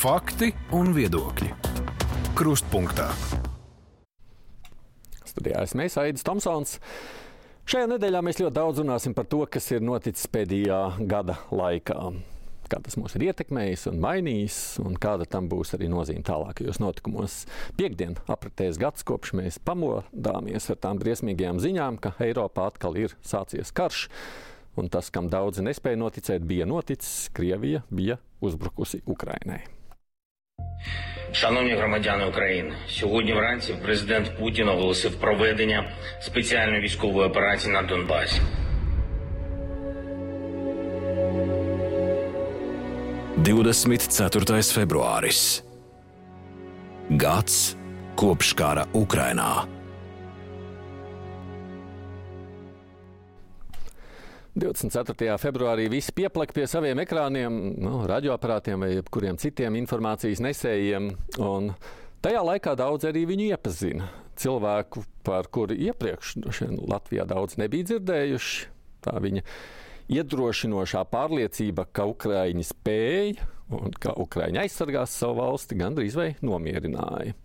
Fakti un viedokļi. Krustpunktā. Studijā esmu Aits Tomsons. Šajā nedēļā mēs ļoti daudz runāsim par to, kas ir noticis pēdējā gada laikā. Kā tas mūs ir ietekmējis un mainījis, un kāda tam būs arī nozīme tālākajos notikumos. Piektdien apritējis gads, kopš mēs pamodāmies ar tām briesmīgajām ziņām, ka Eiropā atkal ir sācies karš. Un tas, kam daudzi nespēja noticēt, bija noticis. Krievija bija uzbrukusi Ukrainai. Шановні громадяни України, сьогодні вранці президент Путін оголосив проведення спеціальної військової операції на Донбасі. 24. februāris. Gads kopš kara Ukrainā. 24. februārī visi pieplaka pie saviem ekrāniem, nu, radioaparātiem vai kuriem citiem informācijas nesējiem. Tajā laikā daudz arī viņu iepazina. Cilvēku, par kuru iepriekš Latvijā daudz nebija dzirdējuši. Tā viņa iedrošinošā pārliecība, ka Ukraiņi spēja un ka Ukraiņi aizsargās savu valsti, gandrīz vai nomierināja.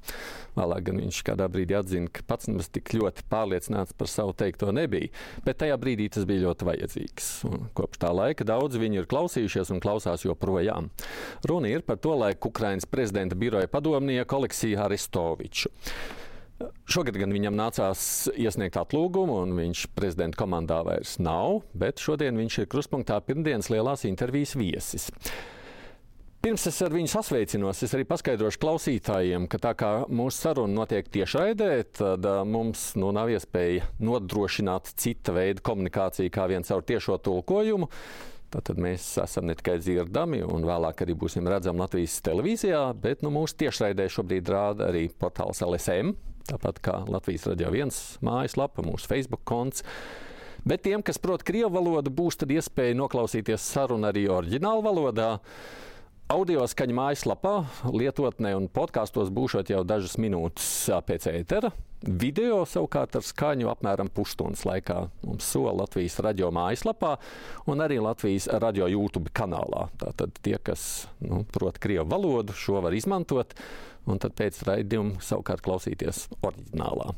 Vēlāk gan viņš kādā brīdī atzina, ka pats nemaz tik ļoti pārliecināts par savu teikto nebija, bet tajā brīdī tas bija ļoti vajadzīgs. Un kopš tā laika daudzi viņu ir klausījušies un klausās joprojām. Runa ir par to laiku Ukraiņas prezidenta biroja padomnieku Aleksiju Aristoviču. Šogad gan viņam nācās iesniegt atlūgumu, un viņš prezidenta komandā vairs nav, bet šodien viņš ir krustpunktā pirmdienas lielās intervijas viesis. Pirms es ar viņu sasveicinos, es arī paskaidrošu klausītājiem, ka tā kā mūsu saruna notiek tiešraidē, tad mums nu, nav iespēja nodrošināt cita veida komunikāciju kā vien caur tiešo tulkojumu. Tad mēs esam ne tikai dzirdami, un vēlāk arī būsim redzami Latvijas televīzijā, bet nu, mūsu tiešraidē šobrīd rāda arī portāls LSM, tāpat kā Latvijas radio viens mājaslapa, mūsu Facebook konts. Bet tiem, kas prot krievu valodu, būs iespēja noklausīties sarunu arī oriģinālu valodā. Audio skaņa mājaslapā, lietotnē un podkāstos būšot jau dažas minūtes pēc ētera. Video savukārt ar skaņu apmēram pusstundas laikā mums sola Latvijas radio mājaslapā un arī Latvijas radio YouTube kanālā. Tātad tie, kas nu, prot krievu valodu, šo var izmantot un tad pēc raidījuma savukārt klausīties oriģinālā.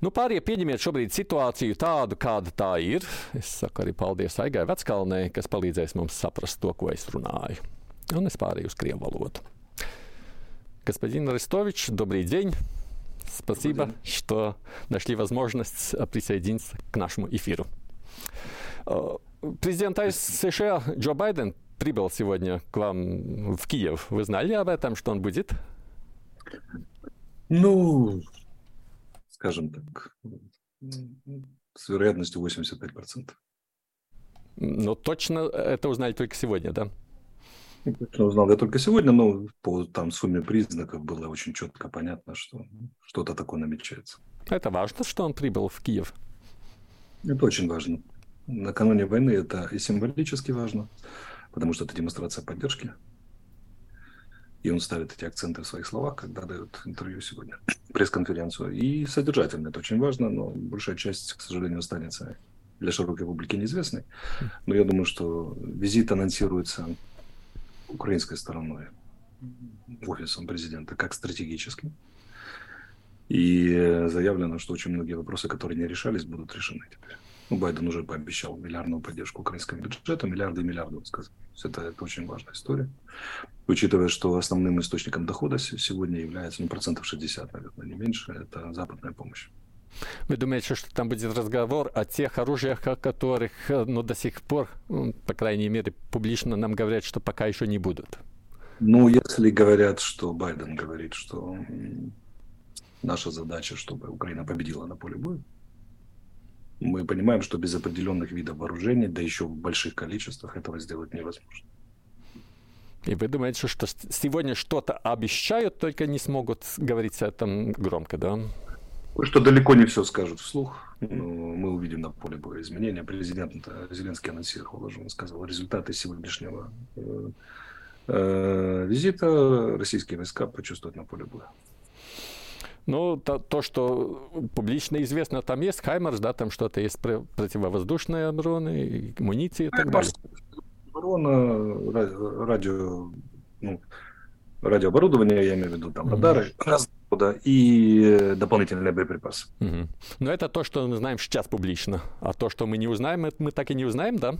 Nu, pārējie pieņemiet šobrīd situācию tādu, kāda tā ir. Es saku arī paldies Aigai Veckalnei, kas palīdzēs mums saprast to, ko es runāju. Он испарил с криеволод. Господин Арестович, добрый день. Спасибо, добрый день. что нашли возможность присоединиться к нашему эфиру. Президент США Джо Байден прибыл сегодня к вам в Киев. Вы знали об этом, что он будет? Ну, скажем так, с вероятностью 85%. Но точно это узнали только сегодня, да? Точно узнал я только сегодня, но по там сумме признаков было очень четко понятно, что что-то такое намечается. Это важно, что он прибыл в Киев? Это очень важно. Накануне войны это и символически важно, потому что это демонстрация поддержки. И он ставит эти акценты в своих словах, когда дает интервью сегодня, пресс-конференцию. И содержательно это очень важно, но большая часть, к сожалению, останется для широкой публики неизвестной. Но я думаю, что визит анонсируется украинской стороной, офисом президента, как стратегическим. И заявлено, что очень многие вопросы, которые не решались, будут решены теперь. Ну, Байден уже пообещал миллиардную поддержку украинскому бюджету, миллиарды и миллиарды, он сказал. Это, это очень важная история. Учитывая, что основным источником дохода сегодня является ну, процентов 60, наверное, не меньше, это западная помощь. Вы думаете, что там будет разговор о тех оружиях, о которых ну, до сих пор, по крайней мере, публично нам говорят, что пока еще не будут? Ну, если говорят, что Байден говорит, что наша задача, чтобы Украина победила на поле боя, мы понимаем, что без определенных видов вооружений, да еще в больших количествах, этого сделать невозможно. И вы думаете, что сегодня что-то обещают, только не смогут говорить о этом громко, да? Что далеко не все скажут вслух. Но мы увидим на поле боя изменения. Президент Зеленский анонсировал уже, он сказал, результаты сегодняшнего э, э, визита российские войска почувствуют на поле боя. Ну, то, то, что публично известно, там есть Хаймерс, да, там что-то есть противовоздушная обороны, муниции и так далее. Оборона, радио, ну, радиооборудование, я имею в виду там радары, mm-hmm. И дополнительные боеприпасы. Mm-hmm. Но это то, что мы знаем сейчас публично. А то, что мы не узнаем, это мы так и не узнаем, да?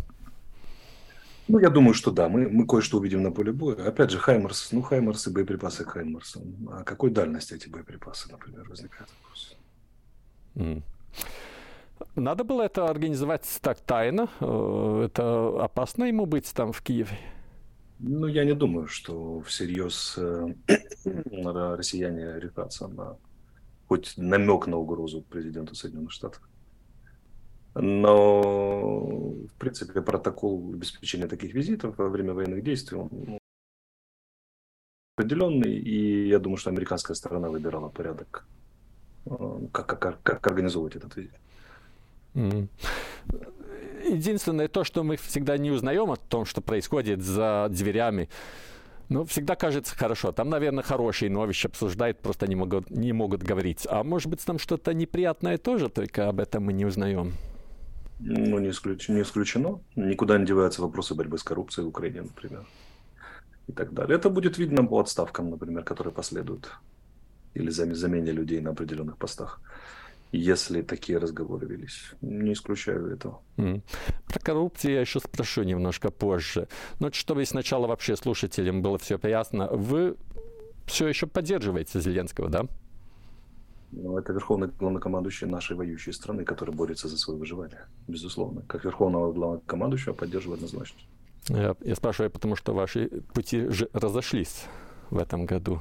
Ну, я думаю, что да, мы, мы кое-что увидим на поле боя. Опять же, Хаймерс, ну, Хаймерс и боеприпасы к Хаймерсу. А какой дальности эти боеприпасы, например, возникает вопрос. Mm. Надо было это организовать так тайно? Э, это опасно ему быть там в Киеве? Ну, я не думаю, что всерьез э, россияне решатся на хоть намек на угрозу президенту Соединенных Штатов. Но, в принципе, протокол обеспечения таких визитов во время военных действий он ну, определенный, и я думаю, что американская сторона выбирала порядок, э, как, как, как организовывать этот визит. Единственное то, что мы всегда не узнаем о том, что происходит за дверями, ну, всегда кажется хорошо. Там, наверное, хорошие новости обсуждают, просто не могут, не могут говорить. А может быть, там что-то неприятное тоже, только об этом мы не узнаем. Ну, не, исключ... не исключено. Никуда не деваются вопросы борьбы с коррупцией в Украине, например. И так далее. Это будет видно по отставкам, например, которые последуют. Или замене людей на определенных постах если такие разговоры велись. Не исключаю этого. Mm. Про коррупцию я еще спрошу немножко позже. Но чтобы сначала вообще слушателям было все ясно, вы все еще поддерживаете Зеленского, да? Ну, это верховный главнокомандующий нашей воюющей страны, который борется за свое выживание, безусловно. Как верховного главнокомандующего поддерживаю однозначно. Я, я спрашиваю, потому что ваши пути же разошлись в этом году.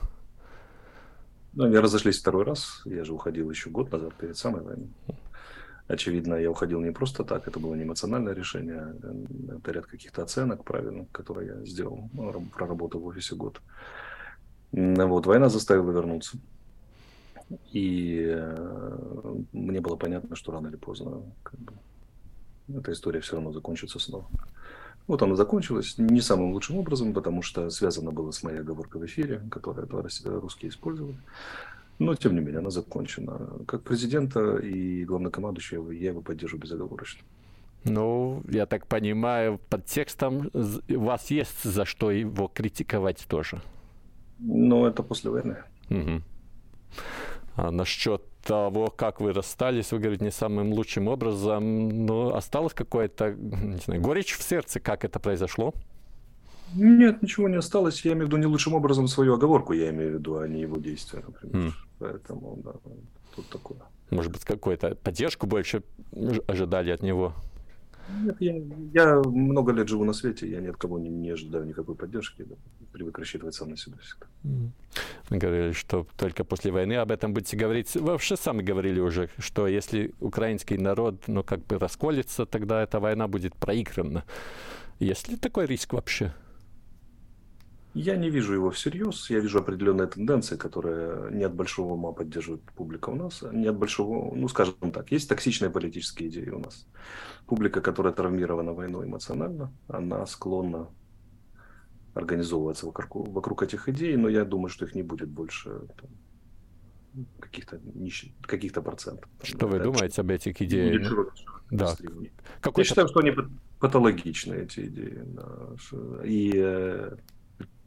Ну, они разошлись второй раз. Я же уходил еще год назад, перед самой войной. Очевидно, я уходил не просто так, это было не эмоциональное решение, это ряд каких-то оценок правильных, которые я сделал, ну, проработал в офисе год. Вот, война заставила вернуться. И э, мне было понятно, что рано или поздно как бы, эта история все равно закончится снова. Вот она закончилась не самым лучшим образом, потому что связано было с моей оговоркой в эфире, которую русские использовали. Но, тем не менее, она закончена. Как президента и главнокомандующего я его поддерживаю безоговорочно. Ну, я так понимаю, под текстом у вас есть за что его критиковать тоже. Ну, это после войны. Угу. А насчет того, как вы расстались, вы говорите, не самым лучшим образом, но осталось какое-то, не знаю, горечь в сердце, как это произошло? Нет, ничего не осталось. Я имею в виду не лучшим образом свою оговорку, я имею в виду, а не его действия, например. Mm. Поэтому, да, тут такое. Может быть, какую-то поддержку больше ожидали от него? Нет, я, я много лет живу на свете, я ни от кого не, не ожидаю никакой поддержки, да, привык рассчитывать сам на себя всегда. Мы говорили, что только после войны об этом будете говорить. Вы вообще сами говорили уже, что если украинский народ, ну, как бы расколется, тогда эта война будет проиграна. Есть ли такой риск вообще? Я не вижу его всерьез. Я вижу определенные тенденции, которые не от большого ума поддерживает публика у нас, а не от большого, ну, скажем так, есть токсичные политические идеи у нас. Публика, которая травмирована войной эмоционально, она склонна организовываться вокруг, вокруг этих идей, но я думаю, что их не будет больше там, каких-то каких-то процентов. Что вы думаете об этих идеях? Да. Я считаю, что они патологичны, эти идеи. Да. И э,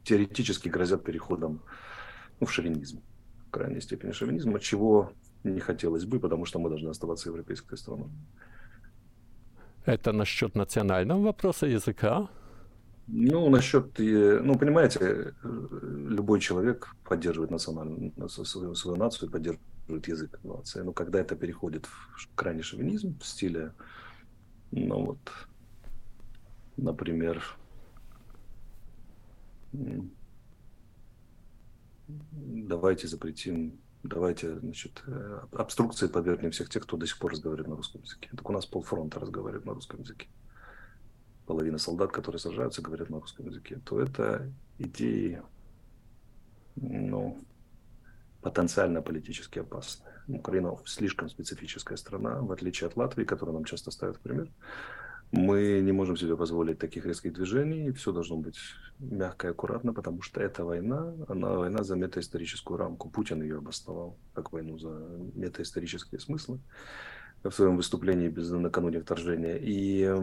теоретически грозят переходом ну, в шовинизм, в крайней степени шовинизма, чего не хотелось бы, потому что мы должны оставаться европейской страной. Это насчет национального вопроса языка? Ну, насчет, ну, понимаете, любой человек поддерживает национальную, свою, свою нацию, поддерживает язык нации. Но когда это переходит в крайний шовинизм в стиле, ну вот, например, давайте запретим, давайте, значит, э, обструкции подвергнем всех тех, кто до сих пор разговаривает на русском языке. Так у нас полфронта разговаривает на русском языке. Половина солдат, которые сражаются, говорят на русском языке. То это идеи, ну, потенциально политически опасные. Украина слишком специфическая страна, в отличие от Латвии, которую нам часто ставят в пример. Мы не можем себе позволить таких резких движений, все должно быть мягко и аккуратно, потому что эта война, она война за метаисторическую рамку. Путин ее обосновал как войну за метаисторические смыслы в своем выступлении без, накануне вторжения. И э,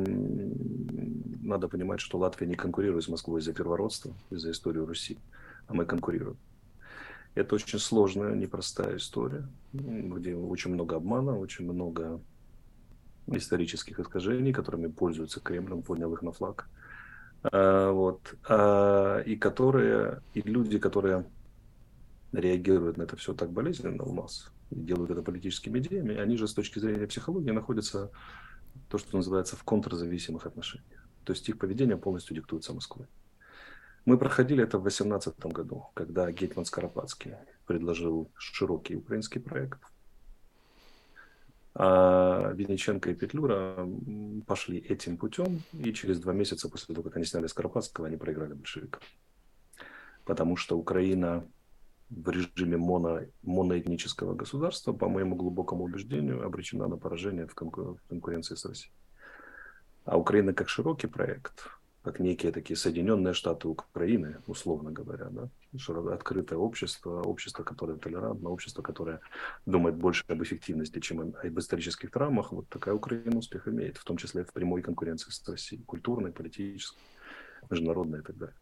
надо понимать, что Латвия не конкурирует с Москвой за первородство за историю Руси. а мы конкурируем. Это очень сложная, непростая история, где очень много обмана, очень много исторических искажений, которыми пользуется Кремль, он поднял их на флаг. А, вот. А, и которые, и люди, которые реагируют на это все так болезненно у нас, и делают это политическими идеями, они же с точки зрения психологии находятся то, что называется в контрзависимых отношениях. То есть их поведение полностью диктуется Москвой. Мы проходили это в 2018 году, когда Гетман Скоропадский предложил широкий украинский проект. А Винниченко и Петлюра пошли этим путем, и через два месяца после того, как они сняли Скоропадского, они проиграли большевикам. Потому что Украина в режиме моно, моноэтнического государства, по моему глубокому убеждению, обречена на поражение в, конкур- в конкуренции с Россией. А Украина как широкий проект, как некие такие Соединенные Штаты Украины, условно говоря, да, открытое общество, общество, которое толерантно, общество, которое думает больше об эффективности, чем об исторических травмах, вот такая Украина успех имеет, в том числе в прямой конкуренции с Россией, культурной, политической, международной и так далее.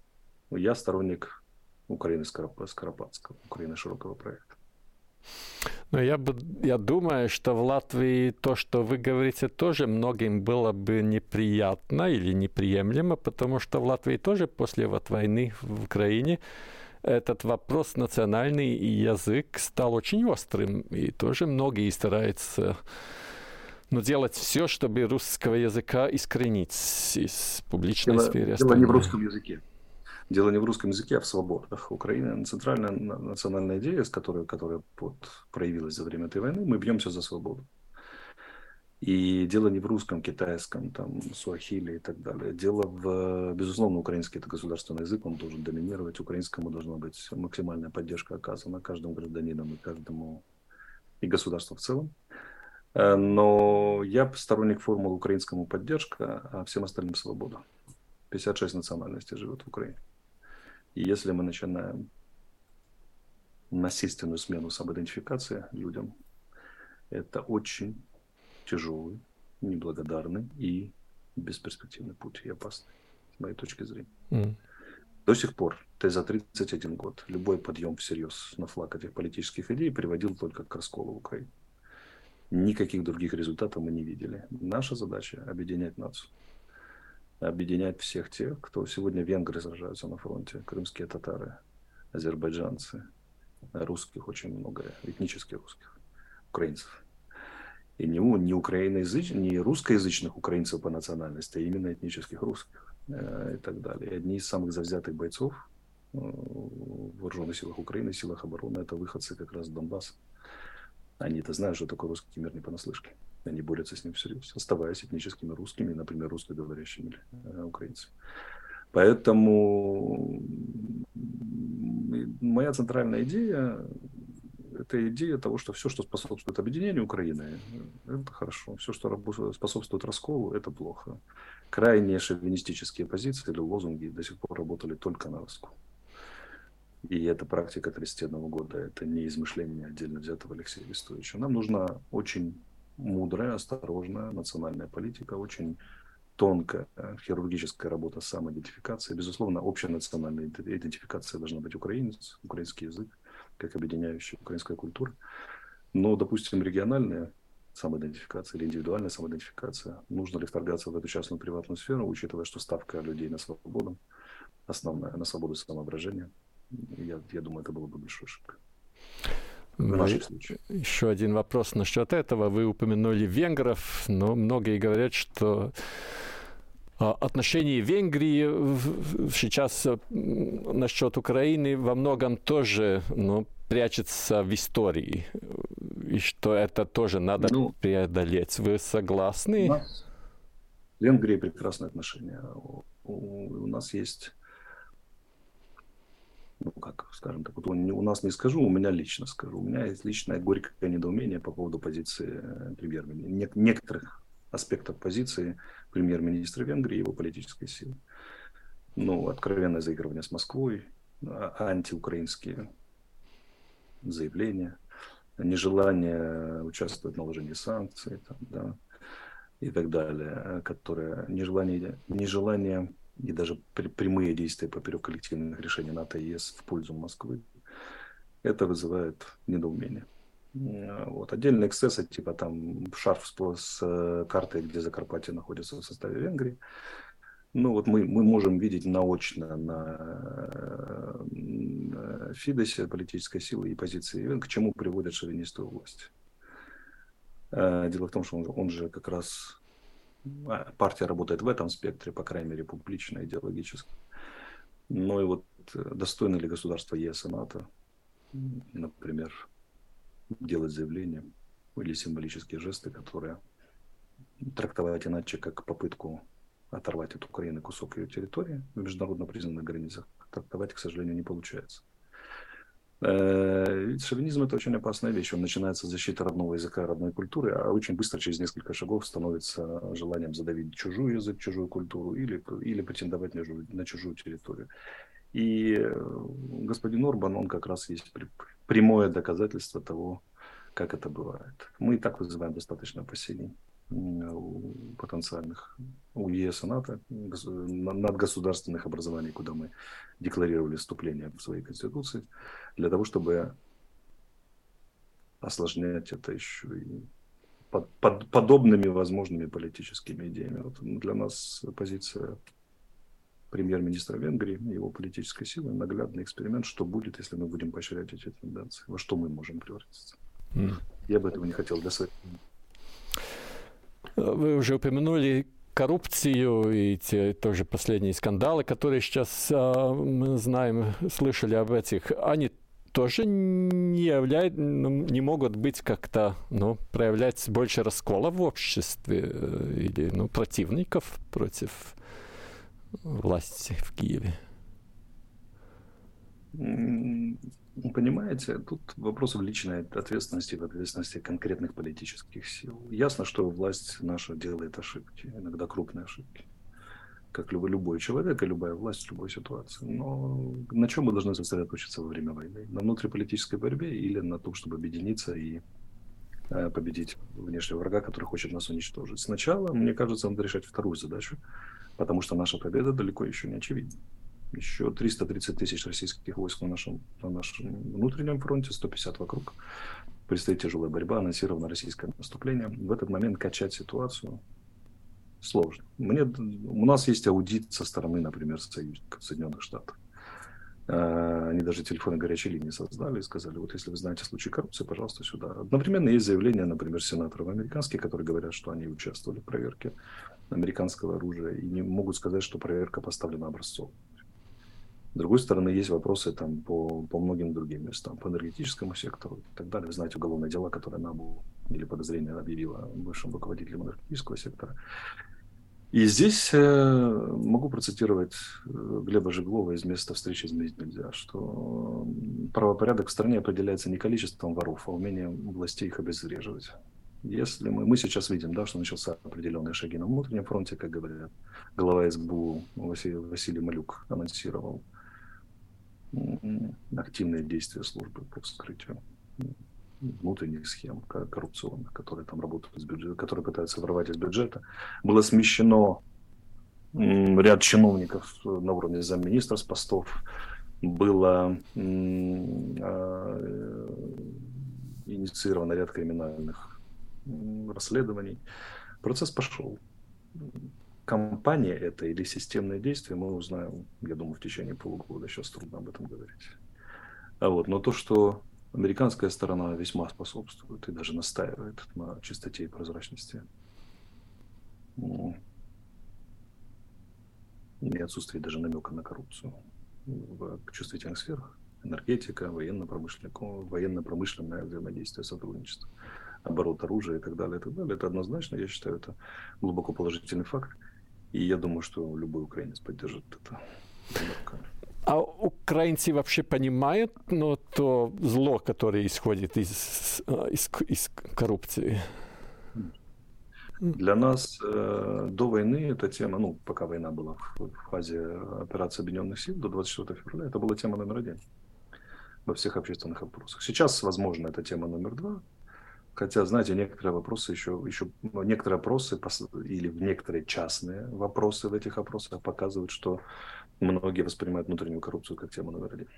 Я сторонник Украины Скоропадского, Украины широкого проекта. Но я, бы, я думаю, что в Латвии то, что вы говорите, тоже многим было бы неприятно или неприемлемо, потому что в Латвии тоже после вот войны в Украине этот вопрос национальный язык стал очень острым, и тоже многие стараются ну, делать все, чтобы русского языка искоренить из публичной дело, сферы. Дело не в русском языке. Дело не в русском языке, а в свободах. Украина – центральная национальная идея, с которой, которая вот, проявилась за время этой войны. Мы бьемся за свободу. И дело не в русском, китайском, там, суахили и так далее. Дело в, безусловно, украинский это государственный язык, он должен доминировать. Украинскому должна быть максимальная поддержка оказана каждому гражданину и каждому и государству в целом. Э, но я сторонник формулы украинскому поддержка, а всем остальным свобода. 56 национальностей живет в Украине. И если мы начинаем насильственную смену самоидентификации людям, это очень тяжелый, неблагодарный и бесперспективный путь и опасный, с моей точки зрения. Mm. До сих пор, ты за 31 год, любой подъем всерьез на флаг этих политических идей приводил только к расколу в Украине. Никаких других результатов мы не видели. Наша задача – объединять нацию объединять всех тех, кто сегодня венгры сражаются на фронте, крымские татары, азербайджанцы, русских очень много, этнических русских, украинцев. И не, не, украиноязыч... не русскоязычных украинцев по национальности, а именно этнических русских э, и так далее. И одни из самых завзятых бойцов э, в вооруженных силах Украины, силах обороны, это выходцы как раз с Донбасса. Они это знают, что такое русский мир не понаслышке. Они борются с ним всерьез, оставаясь этническими русскими, например, русскоговорящими э, украинцами. Поэтому моя центральная идея – это идея того, что все, что способствует объединению Украины, это хорошо. Все, что способствует расколу, это плохо. Крайне шовинистические позиции или лозунги до сих пор работали только на раскол. И эта практика 31 года, это не измышление отдельно взятого Алексея Вестовича. Нам нужна очень мудрая, осторожная национальная политика, очень тонкая хирургическая работа самоидентификации. Безусловно, общая национальная идентификация должна быть украинец, украинский язык, как объединяющая украинская культура. Но, допустим, региональная самоидентификация или индивидуальная самоидентификация, нужно ли вторгаться в эту частную приватную сферу, учитывая, что ставка людей на свободу, основная, на свободу самовыражения, я, я думаю, это было бы большой ошибкой. Ну, еще один вопрос насчет этого. Вы упомянули венгров, но многие говорят, что а, отношения Венгрии сейчас насчет Украины во многом тоже ну, прячется в истории. И что это тоже надо ну, преодолеть. Вы согласны? У нас в Венгрии прекрасные отношения. У, у, у нас есть ну, как, скажем так, вот у нас не скажу, у меня лично скажу. У меня есть личное горькое недоумение по поводу позиции э, премьер-министра, некоторых аспектов позиции премьер-министра Венгрии и его политической силы. Ну, откровенное заигрывание с Москвой, а, антиукраинские заявления, нежелание участвовать в наложении санкций, там, да, и так далее, которое нежелание, нежелание и даже прямые действия поперек коллективных решений НАТО и ЕС в пользу Москвы, это вызывает недоумение. Вот. Отдельные эксцессы, типа там шарф с, э, картой, где Закарпатье находится в составе Венгрии, ну вот мы, мы можем видеть наочно на э, Фидесе политической силы и позиции, к чему приводят шовинистскую власть. Э, дело в том, что он, он же как раз партия работает в этом спектре, по крайней мере, публично, идеологически. Но и вот э, достойно ли государства ЕС и НАТО, например, делать заявления или символические жесты, которые трактовать иначе, как попытку оторвать от Украины кусок ее территории в международно признанных границах, трактовать, к сожалению, не получается. Ведь шовинизм – это очень опасная вещь. Он начинается с защиты родного языка, родной культуры, а очень быстро, через несколько шагов, становится желанием задавить чужой язык, чужую культуру или, или претендовать на, на чужую территорию. И э, господин Орбан, он как раз есть прямое доказательство того, как это бывает. Мы и так вызываем достаточно опасений у потенциальных у ЕС и НАТО надгосударственных образований, куда мы декларировали вступление в своей конституции, для того, чтобы осложнять это еще и под, под, подобными возможными политическими идеями. Вот для нас позиция премьер-министра Венгрии, его политической силы, наглядный эксперимент, что будет, если мы будем поощрять эти тенденции, во что мы можем превратиться. Mm. Я бы этого не хотел для своих вы уже упомянули коррупцию и те тоже последние скандалы, которые сейчас а, мы знаем, слышали об этих, они тоже не, являют, ну, не могут быть как-то, ну, проявлять больше раскола в обществе э, или, ну, противников против власти в Киеве. Понимаете, тут вопрос в личной ответственности, в ответственности конкретных политических сил. Ясно, что власть наша делает ошибки, иногда крупные ошибки. Как любой, любой человек и любая власть в любой ситуации. Но на чем мы должны сосредоточиться во время войны? На внутриполитической борьбе или на том, чтобы объединиться и э, победить внешнего врага, который хочет нас уничтожить? Сначала, мне кажется, надо решать вторую задачу, потому что наша победа далеко еще не очевидна еще 330 тысяч российских войск на нашем, на нашем внутреннем фронте, 150 вокруг. Предстоит тяжелая борьба, анонсировано российское наступление. В этот момент качать ситуацию сложно. Мне, у нас есть аудит со стороны, например, союзников Соединенных Штатов. А, они даже телефоны горячей линии создали и сказали, вот если вы знаете случай коррупции, пожалуйста, сюда. Одновременно есть заявления, например, сенаторов американских, которые говорят, что они участвовали в проверке американского оружия и не могут сказать, что проверка поставлена образцово. С другой стороны, есть вопросы там по, по многим другим местам, по энергетическому сектору и так далее. Знаете, уголовные дела, которые НАБУ или подозрение объявила бывшим руководителем энергетического сектора. И здесь э, могу процитировать э, Глеба Жеглова из места встречи изменить нельзя, что правопорядок в стране определяется не количеством воров, а умением властей их обезвреживать. Если мы, мы сейчас видим, да, что начался определенные шаги на внутреннем фронте, как говорят, глава СБУ Василий, Василий Малюк анонсировал активные действия службы по вскрытию внутренних схем коррупционных, которые там работают из бюджета, которые пытаются воровать из бюджета. Было смещено ряд чиновников на уровне замминистра с постов. Было а, инициировано ряд криминальных расследований. Процесс пошел компания это или системное действие, мы узнаем, я думаю, в течение полугода. Сейчас трудно об этом говорить. А вот, но то, что американская сторона весьма способствует и даже настаивает на чистоте и прозрачности и отсутствии даже намека на коррупцию в чувствительных сферах. Энергетика, военно-промышленное, военно-промышленное взаимодействие, сотрудничество, оборот оружия и так далее, и так далее. Это однозначно, я считаю, это глубоко положительный факт. И я думаю, что любой украинец поддержит это. А украинцы вообще понимают ну, то зло, которое исходит из, из, из коррупции? Для нас э, до войны эта тема, ну, пока война была в, в фазе операции Объединенных сил до 24 февраля, это была тема номер один во всех общественных опросах. Сейчас, возможно, это тема номер два, Хотя, знаете, некоторые вопросы еще, еще ну, некоторые опросы или некоторые частные вопросы в этих опросах показывают, что многие воспринимают внутреннюю коррупцию как тему номер один.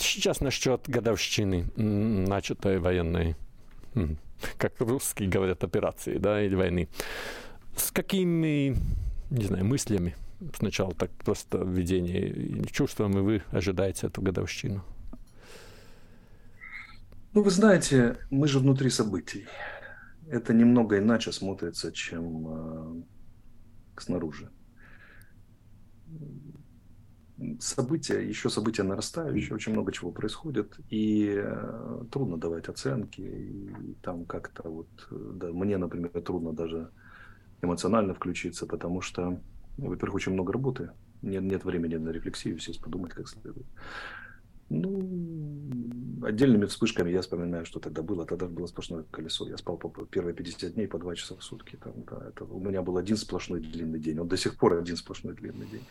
Сейчас насчет годовщины начатой военной, как русские говорят, операции, да, или войны. С какими, не знаю, мыслями сначала так просто введение, чувствами вы ожидаете эту годовщину? Ну, вы знаете, мы же внутри событий. Это немного иначе смотрится, чем э, снаружи. События, еще события нарастающие, очень много чего происходит, и э, трудно давать оценки, и там как-то вот, да, мне, например, трудно даже эмоционально включиться, потому что, во-первых, очень много работы, нет, нет времени на рефлексию, сесть подумать как следует. Ну, отдельными вспышками я вспоминаю, что тогда было. Тогда было сплошное колесо. Я спал по первые 50 дней по 2 часа в сутки. Там, да, это, у меня был один сплошной длинный день. Он до сих пор один сплошной длинный день.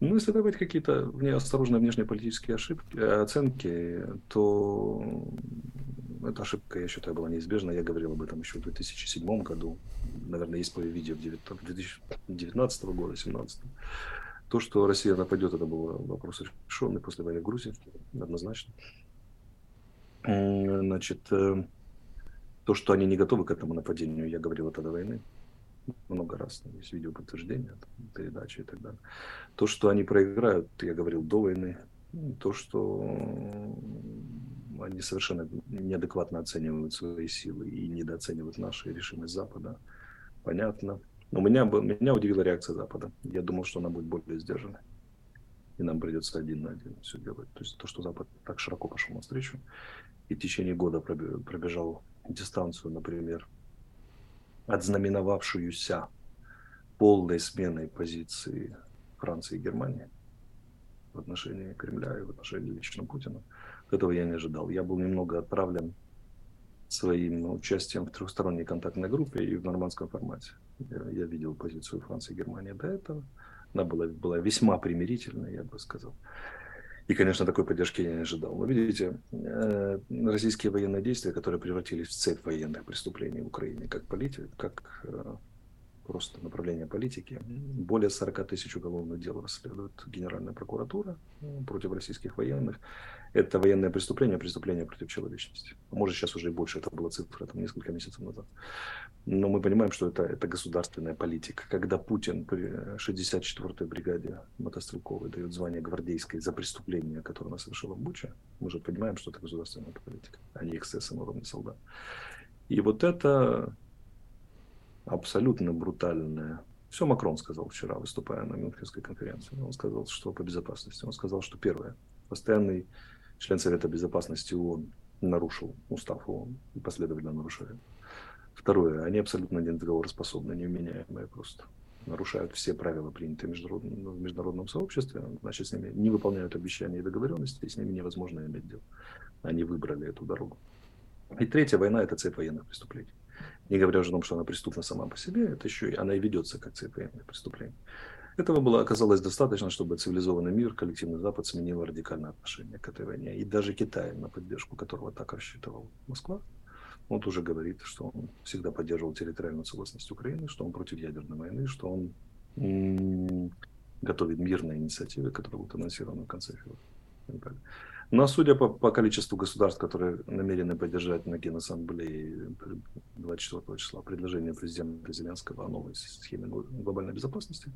Ну, если давать какие-то неосторожные внешнеполитические ошибки, э, оценки, то эта ошибка, я считаю, была неизбежна. Я говорил об этом еще в 2007 году. Наверное, есть по видео 2019 года, 2017. То, что Россия нападет, это был вопрос решенный после войны в Грузии, однозначно. Значит, э, то, что они не готовы к этому нападению, я говорил это до войны много раз, есть видео подтверждения, передачи и так далее. То, что они проиграют, я говорил до войны. То, что они совершенно неадекватно оценивают свои силы и недооценивают нашу решимость Запада, понятно. Но меня, меня удивила реакция Запада. Я думал, что она будет более сдержанной. И нам придется один на один все делать. То есть то, что Запад так широко пошел навстречу и в течение года пробежал дистанцию, например, отзнаменовавшуюся полной сменой позиции Франции и Германии в отношении Кремля и в отношении лично Путина. Этого я не ожидал. Я был немного отправлен своим участием в трехсторонней контактной группе и в нормандском формате. Я, я видел позицию Франции и Германии до этого. Она была, была весьма примирительной, я бы сказал. И, конечно, такой поддержки я не ожидал. Но видите, э, российские военные действия, которые превратились в цепь военных преступлений в Украине, как политик, как э, просто направление политики. Более 40 тысяч уголовных дел расследует Генеральная прокуратура против российских военных. Это военное преступление, преступление против человечности. Может, сейчас уже и больше, это была цифра там, несколько месяцев назад. Но мы понимаем, что это, это государственная политика. Когда Путин при 64-й бригаде мотострелковой дает звание гвардейской за преступление, которое она совершила в Буче, мы же понимаем, что это государственная политика, а не эксцессы на уровне солдат. И вот это абсолютно брутальная. Все Макрон сказал вчера, выступая на Мюнхенской конференции. Он сказал, что по безопасности. Он сказал, что первое, постоянный член Совета Безопасности ООН нарушил устав ООН и последовательно нарушает. Второе, они абсолютно недоговороспособны, невменяемые просто. Нарушают все правила, принятые в международном, в международном сообществе, значит, с ними не выполняют обещания и договоренности, и с ними невозможно иметь дело. Они выбрали эту дорогу. И третья война – это цепь военных преступлений. Не говоря уже о том, что она преступна сама по себе, это еще и она и ведется как цепь военных преступлений. Этого было оказалось достаточно, чтобы цивилизованный мир, коллективный Запад сменил радикальное отношение к этой войне. И даже Китай, на поддержку которого так рассчитывал Москва, он тоже говорит, что он всегда поддерживал территориальную целостность Украины, что он против ядерной войны, что он готовит мирные инициативы, которые будут анонсированы в конце февраля. Но судя по, по количеству государств, которые намерены поддержать на Генассамблее 24 числа предложение президента Зеленского о новой схеме глобальной безопасности,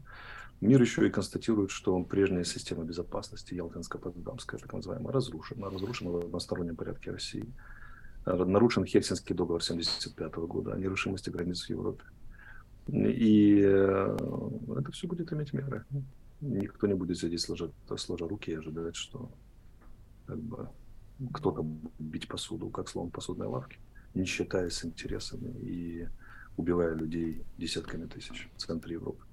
мир еще и констатирует, что прежняя система безопасности, Ялтинско-Потсдамская, так называемая, разрушена. Разрушена в одностороннем порядке России. Нарушен Хельсинский договор 1975 года о нерушимости границ в Европе. И э, это все будет иметь меры. Никто не будет сидеть сложа, сложа руки и ожидать, что как бы кто-то бить посуду, как словом посудной лавки, не считаясь интересами и убивая людей десятками тысяч в центре Европы.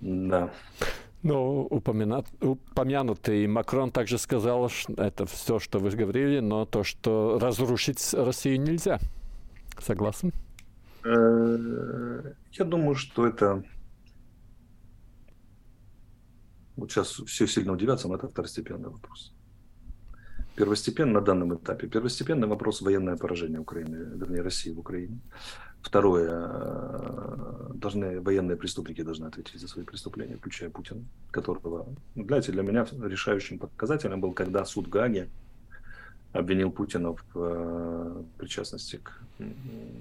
Да. Ну, упомянут, упомянутый Макрон также сказал, что это все, что вы говорили, но то, что разрушить Россию нельзя. Согласен? Э, я думаю, что это... Вот сейчас все сильно удивятся, но это второстепенный вопрос. Первостепенно на данном этапе. Первостепенный вопрос военное поражение Украины, вернее России в Украине. Второе, э, должны, военные преступники должны ответить за свои преступления, включая Путина, которого, знаете, для меня решающим показателем был, когда суд Гаги обвинил Путина в э, причастности к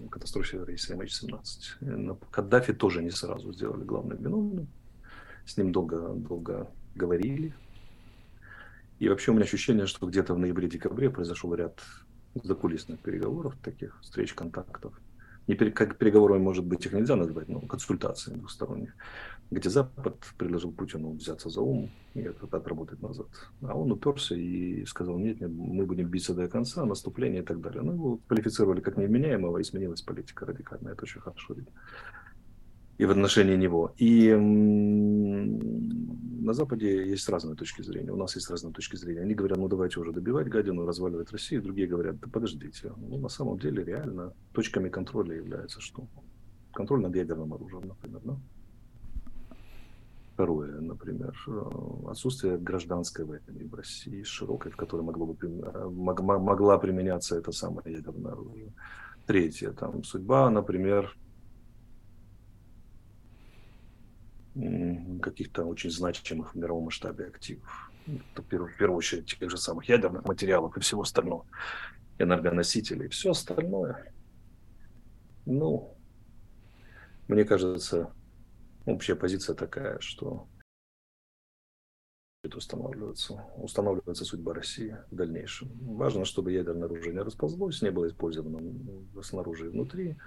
катастрофе рейса MH17. Каддафи тоже не сразу сделали главным виновным. С ним долго, долго говорили. И вообще у меня ощущение, что где-то в ноябре-декабре произошел ряд закулисных переговоров, таких встреч, контактов. Не пере, как переговорами, может быть, их нельзя назвать, но консультации двусторонних где Запад предложил Путину взяться за ум и это отработать назад. А он уперся и сказал, нет, нет, мы будем биться до конца, наступление и так далее. Ну, его квалифицировали как невменяемого, и сменилась политика радикальная. Это очень хорошо видно. И в отношении него. И на Западе есть разные точки зрения. У нас есть разные точки зрения. Они говорят, ну давайте уже добивать гадину, разваливать Россию. Другие говорят, да подождите. Ну, на самом деле, реально, точками контроля является что? Контроль над ядерным оружием, например, да? Второе, например, э, отсутствие гражданской войны в России широкой, в которой могло бы, э, могла применяться это самое ядерное оружие. Третье, там судьба, например, каких-то очень значимых в мировом масштабе активов. Это, в первую очередь тех же самых ядерных материалов и всего остального, энергоносителей. Все остальное, ну, мне кажется, общая позиция такая, что устанавливается, устанавливается судьба России в дальнейшем. Важно, чтобы ядерное оружие не расползлось, не было использовано снаружи и внутри.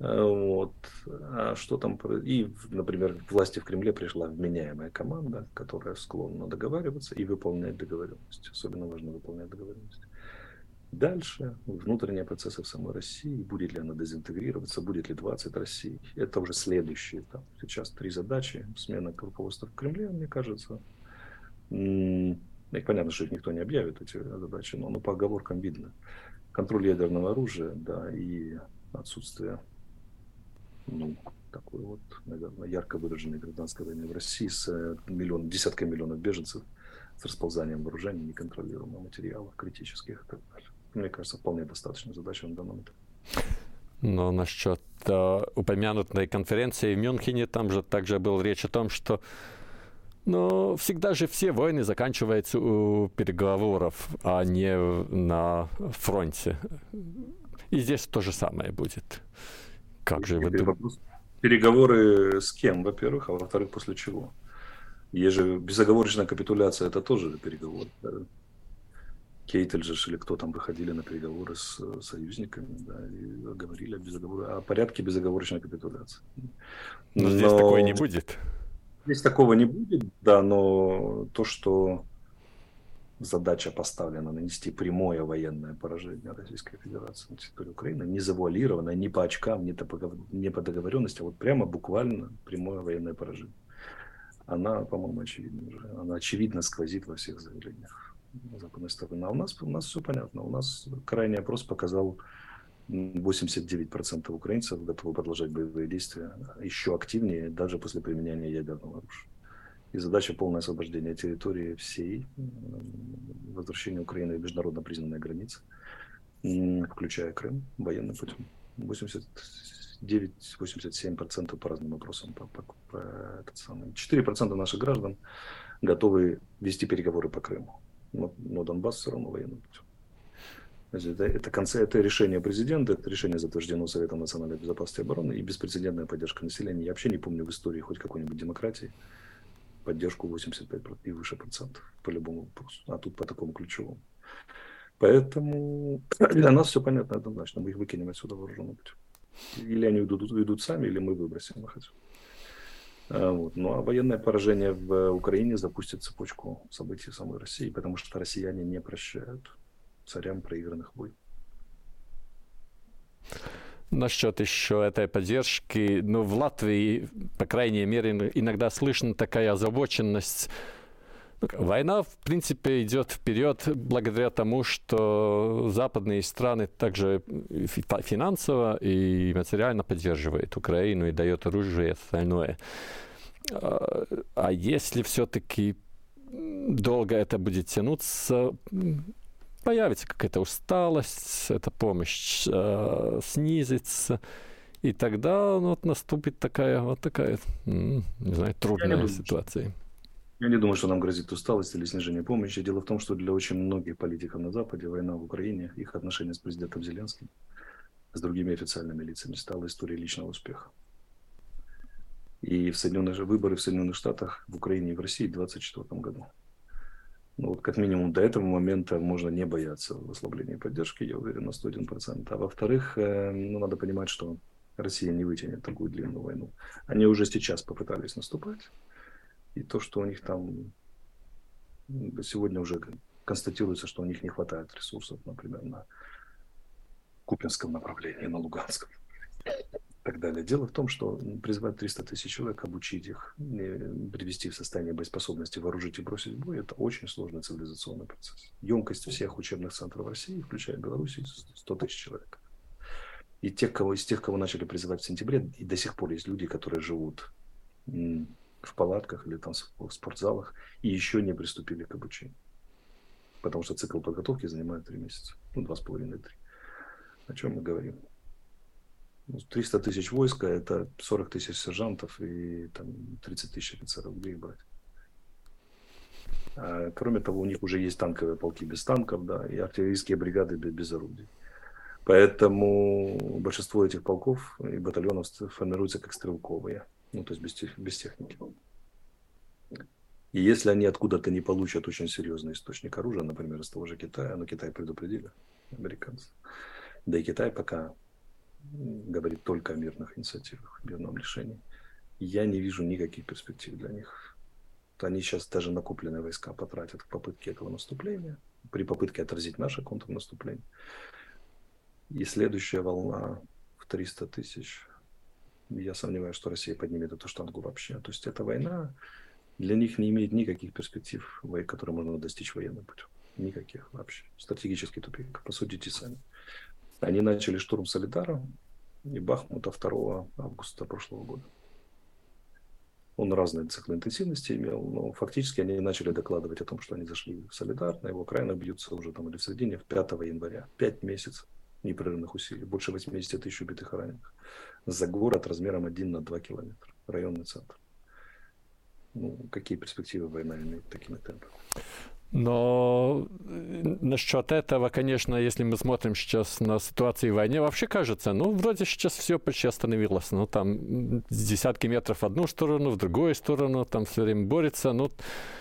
Э, вот. А что там? И, например, к власти в Кремле пришла вменяемая команда, которая склонна договариваться и выполнять договоренности. Особенно важно выполнять договоренности. Дальше внутренние процессы в самой России, будет ли она дезинтегрироваться, будет ли 20 России, это уже следующий этап. Сейчас три задачи, смена руководства в Кремле, мне кажется. И понятно, что их никто не объявит, эти задачи, но, но по оговоркам видно. Контроль ядерного оружия, да, и отсутствие ну, такой вот, наверное, ярко выраженной гражданской войны в России с э, миллион, десятками миллионов беженцев, с расползанием вооружений, неконтролируемых материалов, критических и так далее мне кажется, вполне достаточно задача на данном этапе. Но насчет э, упомянутой конференции в Мюнхене, там же также был речь о том, что ну, всегда же все войны заканчиваются у переговоров, а не на фронте. И здесь то же самое будет. Как же вы думаете? Переговоры с кем, во-первых, а во-вторых, после чего? Есть же безоговорочная капитуляция, это тоже переговор. Кейтельджеш или кто там выходили на переговоры с союзниками, да, и говорили о, безоговор... о порядке безоговорочной капитуляции. Но, но здесь такого не будет. Здесь такого не будет, да, но то, что задача поставлена нанести прямое военное поражение Российской Федерации на территории Украины, не завуалированное ни по очкам, ни по, ни по договоренности, а вот прямо буквально прямое военное поражение. Она, по-моему, очевидна уже. Она очевидно сквозит во всех заявлениях западной стороны. А у нас, у нас все понятно. У нас крайний опрос показал 89% украинцев готовы продолжать боевые действия еще активнее, даже после применения ядерного оружия. И задача полное освобождение территории всей, возвращение Украины в международно признанные границы, включая Крым, военным путем. 89-87% по разным вопросам. По, по, по этот самый. 4% наших граждан готовы вести переговоры по Крыму но Донбасс все равно военным путем. Это, это, конце, это решение президента, это решение затверждено Советом национальной безопасности и обороны и беспрецедентная поддержка населения. Я вообще не помню в истории хоть какой-нибудь демократии поддержку 85 и выше процентов по любому вопросу, а тут по такому ключевому. Поэтому для нас все понятно однозначно, мы их выкинем отсюда вооруженным путем. Или они уйдут, уйдут сами, или мы выбросим их отсюда. А, вот. Ну а военное поражение в Украине запустит цепочку событий в самой России, потому что россияне не прощают царям проигранных войн. Насчет еще этой поддержки, ну, в Латвии, по крайней мере, иногда слышна такая озабоченность. Война, в принципе, идет вперед благодаря тому, что западные страны также финансово и материально поддерживают Украину и дают оружие и остальное. А, а если все-таки долго это будет тянуться, появится какая-то усталость, эта помощь э, снизится. И тогда ну, вот наступит такая вот такая, не знаю, трудная не ситуация. Думаю, я не думаю, что нам грозит усталость или снижение помощи. Дело в том, что для очень многих политиков на Западе война в Украине, их отношения с президентом Зеленским, с другими официальными лицами стала историей личного успеха. И в Соединенных выборы в Соединенных Штатах, в Украине и в России в 2024 году. Ну, вот как минимум до этого момента можно не бояться ослабления поддержки, я уверен, на 101%. А во-вторых, э, ну, надо понимать, что Россия не вытянет такую длинную войну. Они уже сейчас попытались наступать. И то, что у них там сегодня уже констатируется, что у них не хватает ресурсов, например, на Купинском направлении, на Луганском так далее. Дело в том, что призвать 300 тысяч человек, обучить их, привести в состояние боеспособности, вооружить и бросить в бой, это очень сложный цивилизационный процесс. Емкость всех учебных центров России, включая Белоруссию, 100 тысяч человек. И тех, кого, из тех, кого начали призывать в сентябре, и до сих пор есть люди, которые живут в палатках или там в спортзалах и еще не приступили к обучению. Потому что цикл подготовки занимает три месяца. Ну, два с половиной, три. О чем мы говорим? 300 ну, тысяч войска – это 40 тысяч сержантов и там, 30 тысяч офицеров. Где их брать? А, кроме того, у них уже есть танковые полки без танков, да, и артиллерийские бригады без, без орудий. Поэтому большинство этих полков и батальонов формируются как стрелковые ну, то есть без, без техники. И если они откуда-то не получат очень серьезный источник оружия, например, из того же Китая, но Китай предупредили, американцы, да и Китай пока говорит только о мирных инициативах, мирном решении, я не вижу никаких перспектив для них. Они сейчас даже накопленные войска потратят в попытке этого наступления, при попытке отразить наше контрнаступление. И следующая волна в 300 тысяч я сомневаюсь, что Россия поднимет эту штангу вообще. То есть эта война для них не имеет никаких перспектив, которые можно достичь военным путем. Никаких вообще. Стратегический тупик. Посудите сами. Они начали штурм Солидара и Бахмута 2 августа прошлого года. Он разные циклы интенсивности имел, но фактически они начали докладывать о том, что они зашли в Солидар, на его окраинах бьются уже там или в середине, в 5 января. Пять месяцев непрерывных усилий, больше 80 тысяч убитых и раненых. За город размером 1 на 2 километра, районный центр. Ну, какие перспективы война имеет такими темпами? Но э, насчет этого, конечно, если мы смотрим сейчас на ситуацию в войне, вообще кажется, ну, вроде сейчас все почти остановилось. Ну, там десятки метров в одну сторону, в другую сторону, там все время борется. Ну,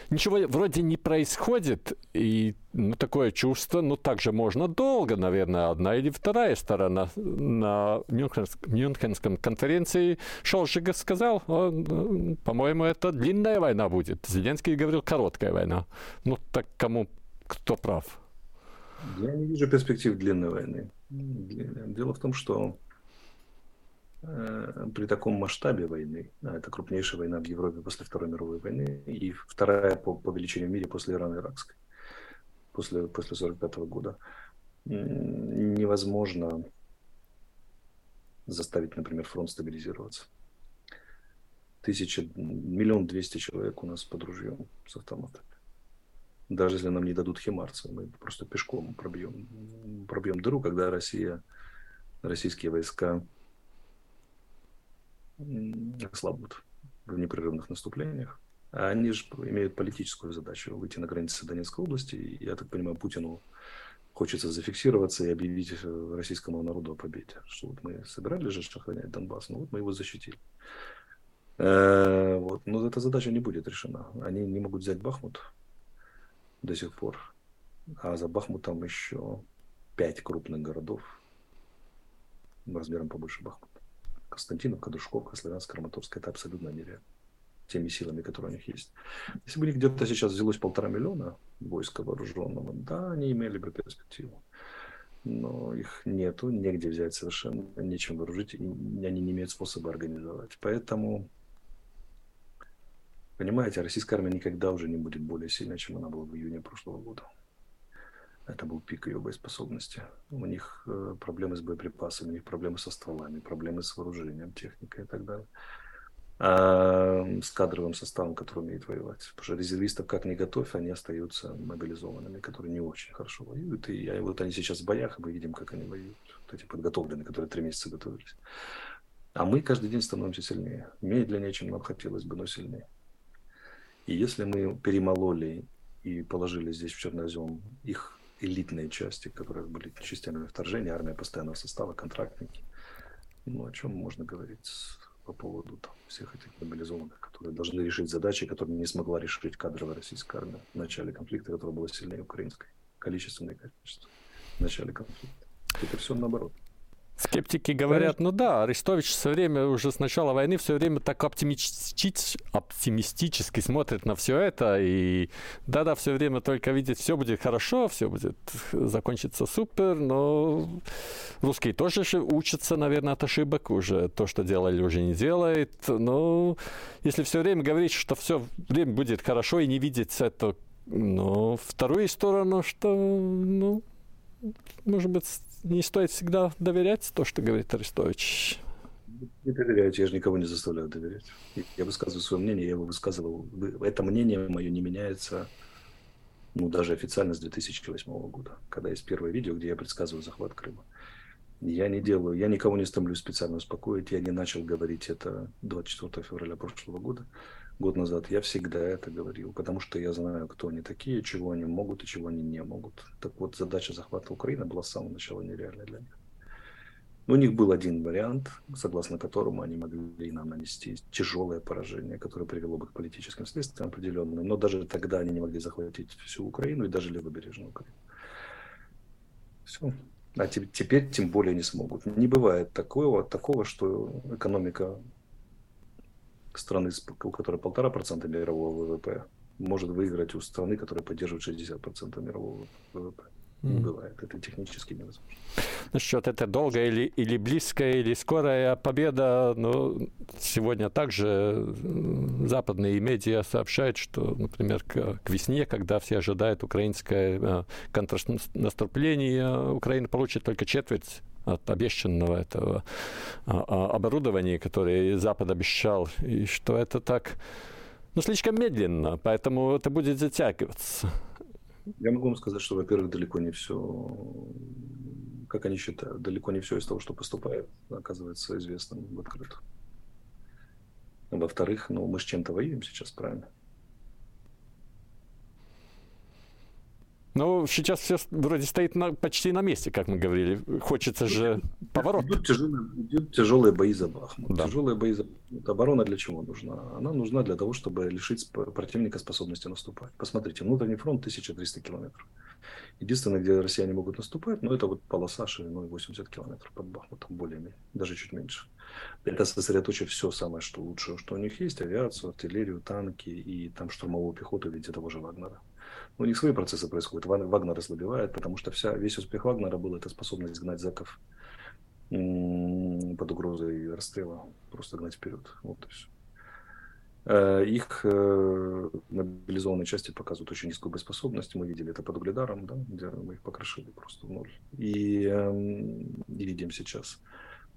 ничего вроде не происходит, и ну, такое чувство, ну, также можно долго, наверное, одна или вторая сторона. На Мюнхенск, Мюнхенском конференции Шолжига сказал, по-моему, это длинная война будет. Зеленский говорил, короткая война. Ну, так кому, кто прав? Я не вижу перспектив длинной войны. Дело в том, что Э, при таком масштабе войны, а это крупнейшая война в Европе после Второй мировой войны и вторая по, по величине в мире после Ирано-Иракской, после, после 45 года, невозможно заставить, например, фронт стабилизироваться. Тысяча, миллион двести человек у нас под ружьем с автоматами. Даже если нам не дадут химарцы, мы просто пешком пробьем, пробьем дыру, когда Россия, российские войска слабут в непрерывных наступлениях. Они же имеют политическую задачу выйти на границы Донецкой области. Я так понимаю, Путину хочется зафиксироваться и объявить э, российскому народу о победе. Что вот мы собирались же охранять Донбасс, но вот мы его защитили. Э, вот. Но эта задача не будет решена. Они не могут взять Бахмут до сих пор. А за Бахмутом еще пять крупных городов размером побольше Бахмута. Константиновка, Душковка, Славянск, Краматорск. Это абсолютно нереально. Теми силами, которые у них есть. Если бы у них где-то сейчас взялось полтора миллиона войска вооруженного, да, они имели бы перспективу. Но их нету, негде взять совершенно, нечем вооружить, и они не имеют способа организовать. Поэтому, понимаете, российская армия никогда уже не будет более сильной, чем она была в июне прошлого года. Это был пик ее боеспособности. У них э, проблемы с боеприпасами, у них проблемы со стволами, проблемы с вооружением, техникой и так далее. А с кадровым составом, который умеет воевать. Потому что резервистов как не готовь, они остаются мобилизованными, которые не очень хорошо воюют. И вот они сейчас в боях, и мы видим, как они воюют. Вот эти подготовленные, которые три месяца готовились. А мы каждый день становимся сильнее. Медленнее, чем нам хотелось бы, но сильнее. И если мы перемололи и положили здесь в Чернозем их элитные части, которые были частями вторжения, армия постоянного состава, контрактники, ну, о чем можно говорить по поводу там, всех этих мобилизованных, которые должны решить задачи, которые не смогла решить кадровая российская армия в начале конфликта, которая была сильнее украинской, количественное количество в начале конфликта. Это все наоборот. Скептики говорят, ну да, Арестович все время, уже с начала войны, все время так оптимистич, оптимистически смотрит на все это. И да-да, все время только видит, все будет хорошо, все будет закончиться супер, но русские тоже учатся, наверное, от ошибок уже. То, что делали, уже не делает. Но если все время говорить, что все время будет хорошо и не видеть это, ну, вторую сторону, что, ну, может быть, не стоит всегда доверять то, что говорит Арестович. Не доверяю, я же никого не заставляю доверять. Я высказываю свое мнение, я его высказывал. Это мнение мое не меняется, ну, даже официально с 2008 года, когда есть первое видео, где я предсказываю захват Крыма. Я не делаю, я никого не стремлюсь специально успокоить, я не начал говорить это 24 февраля прошлого года год назад, я всегда это говорил, потому что я знаю, кто они такие, чего они могут и чего они не могут. Так вот, задача захвата Украины была с самого начала нереальной для них. У них был один вариант, согласно которому они могли нам нанести тяжелое поражение, которое привело бы к политическим следствиям определенным. Но даже тогда они не могли захватить всю Украину и даже левобережную Украину. Все. А теперь тем более не смогут. Не бывает такого, такого что экономика страны, у которой полтора процента мирового ВВП, может выиграть у страны, которая поддерживает 60% мирового ВВП. Не бывает. Это технически невозможно. Насчет это долгая или, или близкая, или скорая победа, ну, сегодня также западные медиа сообщают, что, например, к, к весне, когда все ожидают украинское э, контрнаступление, Украина получит только четверть от обещанного этого а, а, оборудования, которое Запад обещал, и что это так, ну, слишком медленно, поэтому это будет затягиваться. Я могу вам сказать, что, во-первых, далеко не все, как они считают, далеко не все из того, что поступает, оказывается известным в открытую. Во-вторых, ну, мы с чем-то воюем сейчас, правильно? Ну, сейчас все вроде стоит на, почти на месте, как мы говорили. Хочется же поворот. Идут тяжелые, идут тяжелые бои за Бахмут. Да. Тяжелые бои за Бахмут. Оборона для чего нужна? Она нужна для того, чтобы лишить противника способности наступать. Посмотрите, внутренний фронт 1300 километров. Единственное, где россияне могут наступать, ну, это вот полоса шириной 80 километров под Бахмутом, более-менее, даже чуть меньше. Это сосредоточив все самое, что лучшее, что у них есть, авиацию, артиллерию, танки и там штурмовую пехоту в виде того же Вагнера. У них свои процессы происходят. Вагнер ослабевает, потому что вся, весь успех Вагнера был это способность гнать зэков под угрозой расстрела, просто гнать вперед. Вот. Э, их э, мобилизованные части показывают очень низкую боеспособность. Мы видели это под Угледаром, да, где мы их покрошили просто в ноль. И, эм, и видим сейчас.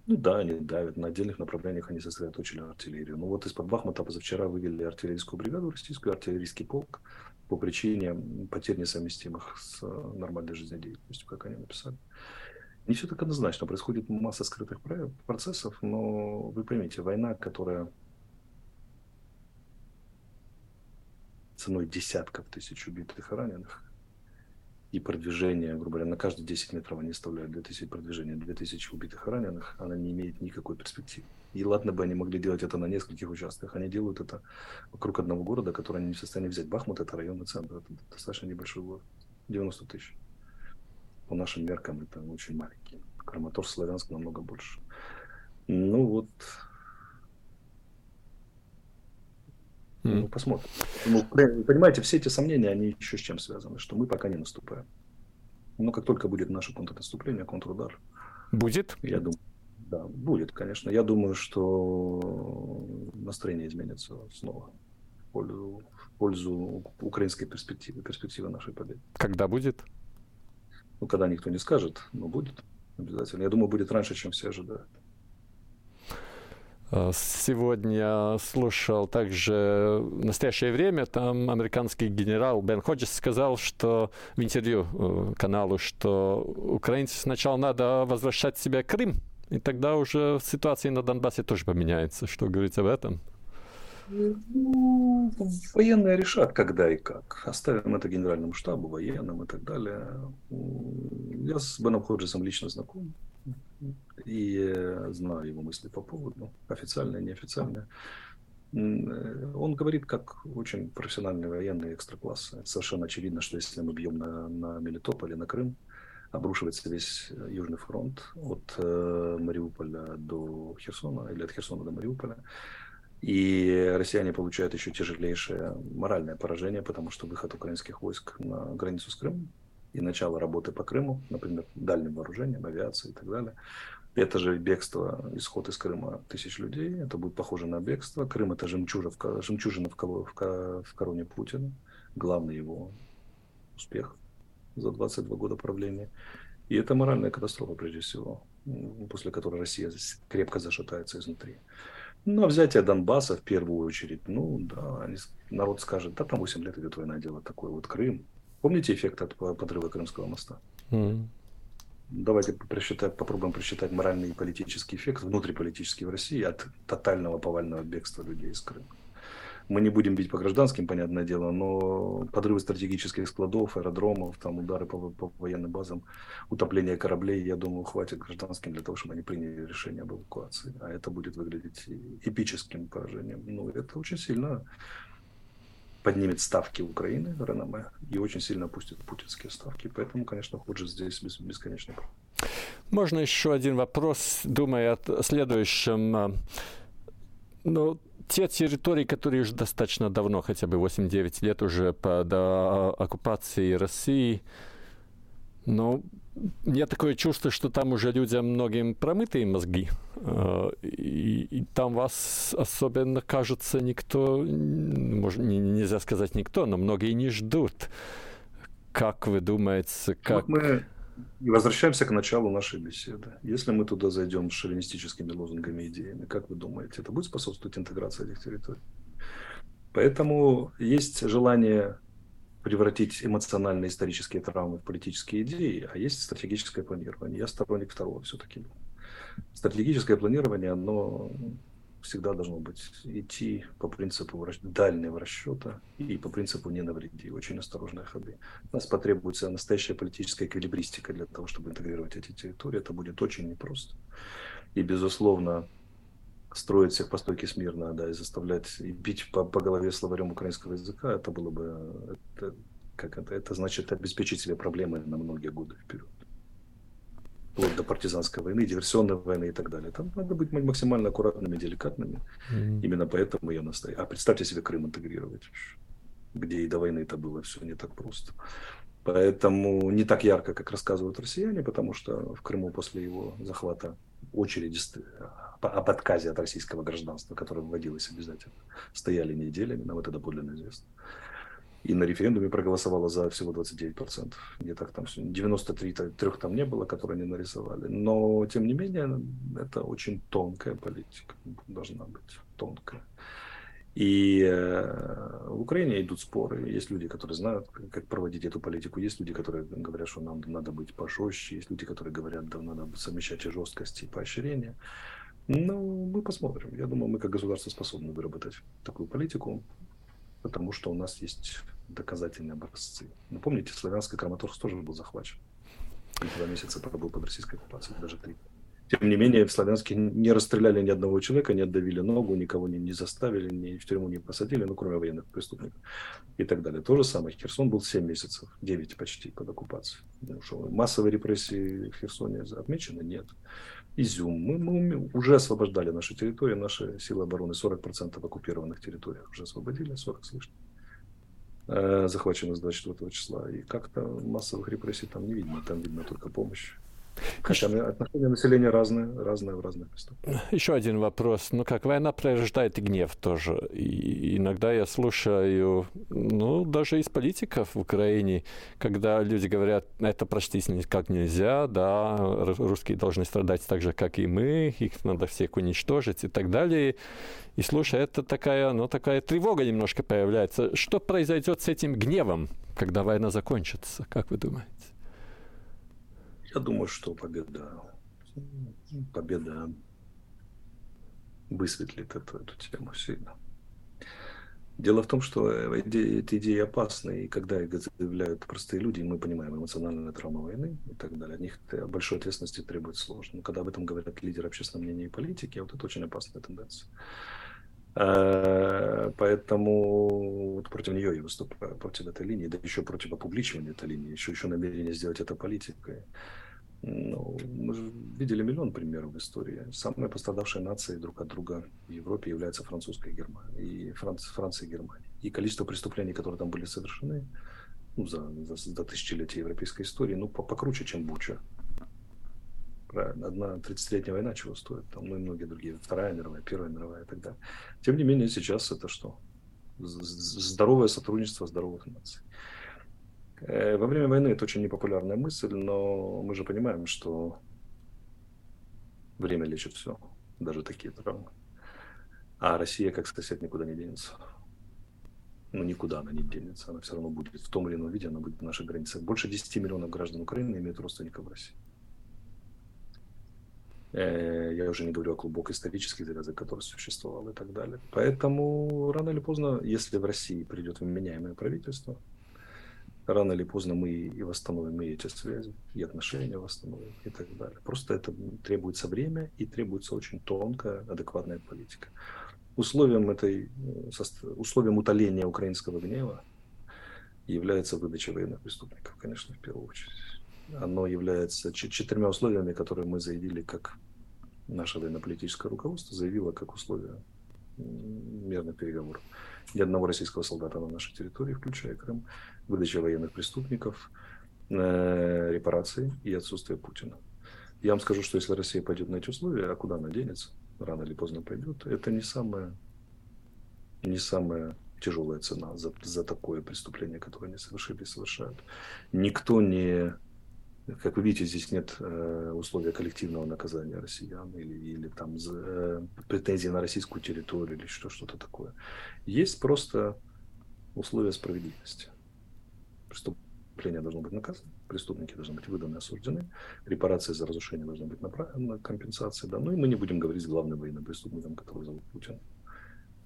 Ну да, они давят. На отдельных направлениях они сосредоточили артиллерию. Ну вот из-под Бахмута позавчера вывели артиллерийскую бригаду, российскую артиллерийский полк по причине потерь несовместимых с э, нормальной жизнедеятельностью, как они написали. Не все так однозначно. Происходит масса скрытых процессов, но вы поймите, война, которая ценой десятков тысяч убитых и раненых, и продвижение, грубо говоря, на каждые 10 метров они оставляют 2000 продвижения, 2000 убитых и раненых, она не имеет никакой перспективы. И ладно бы они могли делать это на нескольких участках, они делают это вокруг одного города, который они не в состоянии взять. Бахмут – это районный центр, это достаточно небольшой город, 90 тысяч. По нашим меркам это очень маленький. Краматорск, Славянск намного больше. Ну вот, Ну, посмотрим. Ну, понимаете, все эти сомнения, они еще с чем связаны, что мы пока не наступаем. Но как только будет наше контрнаступление, контрудар. Будет? Я думаю, да, будет, конечно. Я думаю, что настроение изменится снова в пользу, в пользу украинской перспективы, перспективы нашей победы. Когда будет? Ну, когда никто не скажет, но будет обязательно. Я думаю, будет раньше, чем все ожидают. Э, сегодня слушал также в настоящее время, там американский генерал Бен Ходжес сказал, что в интервью э, каналу, что украинцам сначала надо возвращать себе Крым, и тогда уже ситуация на Донбассе тоже поменяется. Что говорится об этом? Ну, военные решат, когда и как. Оставим это генеральному штабу, военным и так далее. Я с Беном Ходжесом лично знаком и знаю его мысли по поводу, официальные, неофициальные. Он говорит, как очень профессиональный военный экстракласс. Совершенно очевидно, что если мы бьем на, на Мелитополь и на Крым, обрушивается весь Южный фронт от э, Мариуполя до Херсона или от Херсона до Мариуполя. И россияне получают еще тяжелейшее моральное поражение, потому что выход украинских войск на границу с Крымом и начало работы по Крыму, например, дальним вооружением, авиацией и так далее, это же бегство, исход из Крыма тысяч людей, это будет похоже на бегство. Крым это жемчужина в, в короне Путина, главный его успех за 22 года правления. И это моральная катастрофа, прежде всего, после которой Россия крепко зашатается изнутри. Ну, а взятие Донбасса в первую очередь, ну да, они, народ скажет, да там 8 лет идет война, дело такое, вот Крым. Помните эффект от подрыва Крымского моста? Mm-hmm. Давайте просчитать, попробуем просчитать моральный и политический эффект, внутриполитический в России от тотального повального бегства людей из Крыма. Мы не будем бить по гражданским, понятное дело, но подрывы стратегических складов, аэродромов, там удары по, по военным базам, утопление кораблей, я думаю, хватит гражданским для того, чтобы они приняли решение об эвакуации. А это будет выглядеть эпическим поражением. Ну, это очень сильно поднимет ставки Украины, реноме, и очень сильно опустит путинские ставки. Поэтому, конечно, хуже здесь бесконечно. Можно еще один вопрос, думая о следующем. Ну, те территории, которые уже достаточно давно, хотя бы 8-9 лет уже под а, оккупацией России, но у меня такое чувство, что там уже людям многим промытые мозги. А, и, и там вас особенно, кажется, никто, может, нельзя сказать никто, но многие не ждут. Как вы думаете, как... мы и возвращаемся к началу нашей беседы. Если мы туда зайдем с шовинистическими лозунгами и идеями, как вы думаете, это будет способствовать интеграции этих территорий? Поэтому есть желание превратить эмоциональные исторические травмы в политические идеи, а есть стратегическое планирование. Я сторонник второго все-таки. Стратегическое планирование, оно всегда должно быть идти по принципу дальнего расчета и по принципу не навреди, очень осторожные ходы. У нас потребуется настоящая политическая эквилибристика для того, чтобы интегрировать эти территории. Это будет очень непросто. И, безусловно, строить всех по стойке смирно, да, и заставлять и бить по, по голове словарем украинского языка, это было бы, это, как это, это значит обеспечить себе проблемы на многие годы вперед вплоть до партизанской войны, диверсионной войны и так далее. Там надо быть максимально аккуратными, деликатными. Mm-hmm. Именно поэтому я настаиваю. А представьте себе Крым интегрировать, где и до войны это было все не так просто. Поэтому не так ярко, как рассказывают россияне, потому что в Крыму после его захвата очереди об отказе от российского гражданства, которое вводилось обязательно, стояли неделями, нам это доподлинно известно и на референдуме проголосовало за всего 29%. Не так там 93 трех там не было, которые они нарисовали. Но, тем не менее, это очень тонкая политика, должна быть тонкая. И э, в Украине идут споры. Есть люди, которые знают, как проводить эту политику. Есть люди, которые говорят, что нам надо быть пожестче. Есть люди, которые говорят, да, надо совмещать и жесткость, и поощрение. Ну, мы посмотрим. Я думаю, мы как государство способны выработать такую политику, потому что у нас есть доказательные образцы. Ну, помните, славянский Краматорск тоже был захвачен. И два месяца пробыл под российской оккупацией, даже три. Тем не менее, в Славянске не расстреляли ни одного человека, не отдавили ногу, никого не, не заставили, ни в тюрьму не посадили, ну, кроме военных преступников и так далее. То же самое. Херсон был 7 месяцев, 9 почти под оккупацией. Ну, что, массовые репрессии в Херсоне отмечены? Нет. Изюм. Мы, мы уже освобождали наши территории, наши силы обороны. 40% оккупированных территорий уже освободили, 40 с лишним. Э, захвачено с 24 числа. И как-то массовых репрессий там не видно. Там видно только помощь Хотя отношения населения разные, разные в разных местах. Еще один вопрос. Ну, как война порождает гнев тоже. И иногда я слушаю, ну, даже из политиков в Украине, когда люди говорят, это простить никак нельзя, да, русские должны страдать так же, как и мы, их надо всех уничтожить и так далее. И слушай, это такая, ну, такая тревога немножко появляется. Что произойдет с этим гневом, когда война закончится, как вы думаете? Я думаю, что победа, победа высветлит эту, эту тему сильно. Дело в том, что эти идеи опасны, и когда их заявляют простые люди, мы понимаем эмоциональная травма войны и так далее, от них большой ответственности требует сложно. Но когда об этом говорят лидеры общественного мнения и политики, вот это очень опасная тенденция. Э, поэтому вот против нее я выступаю, против этой линии, да еще против опубличивания этой линии, еще, еще намерение сделать это политикой. Ну, мы же видели миллион примеров в истории. Самые пострадавшие нации друг от друга в Европе являются французская Германия и Франция, Франция и Германия. И количество преступлений, которые там были совершены ну, за, за, за тысячелетия европейской истории, ну, покруче, чем Буча. Правильно, одна 30-летняя война чего стоит, там, ну и многие другие, Вторая мировая, Первая мировая и так далее. Тем не менее, сейчас это что? Здоровое сотрудничество здоровых наций. Э, во время войны это очень непопулярная мысль, но мы же понимаем, что время лечит все, даже такие травмы. А Россия, как сосед, никуда не денется. Ну, никуда она не денется. Она все равно будет в том или ином виде, она будет в наших границах. Больше 10 миллионов граждан Украины имеют родственников в России. Э, я уже не говорю о глубокой исторических завязок, которые существовал и так далее. Поэтому рано или поздно, если в России придет вменяемое правительство, рано или поздно мы и восстановим и эти связи, и отношения восстановим, и так далее. Просто это требуется время и требуется очень тонкая, адекватная политика. Условием этой, условием утоления украинского гнева является выдача военных преступников, конечно, в первую очередь. Оно является четырьмя условиями, которые мы заявили как наше военно-политическое руководство, заявило как условия мирных переговоров ни одного российского солдата на нашей территории, включая Крым, выдача военных преступников, э, репарации и отсутствие Путина. Я вам скажу, что если Россия пойдет на эти условия, а куда она денется, рано или поздно пойдет, это не самая, не самая тяжелая цена за, за такое преступление, которое они совершили и совершают. Никто не как вы видите, здесь нет э, условия коллективного наказания россиян или, или там э, претензий на российскую территорию или что, что-то такое. Есть просто условия справедливости. Преступление должно быть наказано, преступники должны быть выданы, осуждены, репарации за разрушение должны быть направлены, компенсации, да. Ну и мы не будем говорить с главным военным преступником, которого зовут Путин.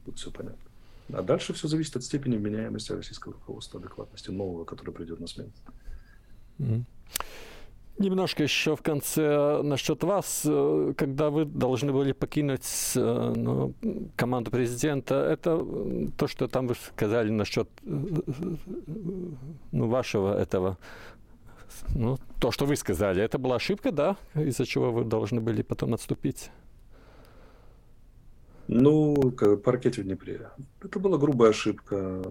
Тут все понятно. А дальше все зависит от степени вменяемости российского руководства, адекватности нового, который придет на смену. Mm-hmm. Немножко еще в конце насчет вас, э, когда вы должны были покинуть э, ну, команду президента, это то, что там вы сказали насчет э, ну, вашего этого, ну, то, что вы сказали, это была ошибка, да, из-за чего вы должны были потом отступить? Ну, паркете в Днепре. Это была грубая ошибка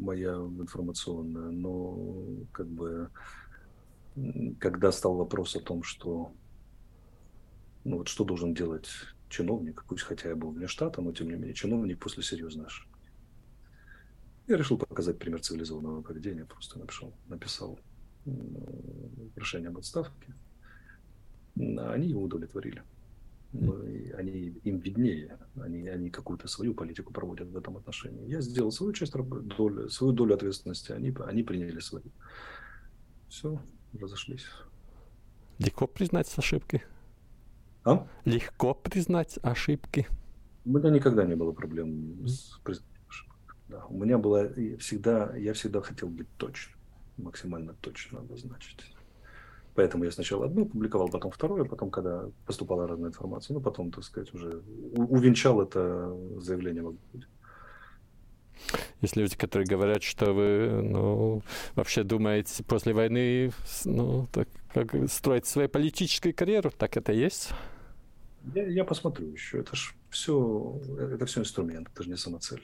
моя информационная, но как бы когда стал вопрос о том, что ну вот что должен делать чиновник, пусть хотя я был вне штата, но тем не менее чиновник после серьезной ошибки. Я решил показать пример цивилизованного поведения, просто написал, написал прошение об отставке. Они его удовлетворили. Они, им виднее, они, они какую-то свою политику проводят в этом отношении. Я сделал свою часть, долю, свою долю ответственности, они, они приняли свою. Все, разошлись. Легко признать ошибки? А? Легко признать ошибки? У меня никогда не было проблем с признанием ошибок. Да. У меня было всегда, я всегда хотел быть точным, максимально точно обозначить. Поэтому я сначала одну публиковал, потом второе, потом, когда поступала разная информация, ну, потом, так сказать, уже увенчал это заявление в есть люди, которые говорят, что вы ну, вообще думаете после войны ну, так, как строить свою политическую карьеру. Так это есть? Я, я посмотрю еще. Это же все, это все инструмент, это же не самоцель.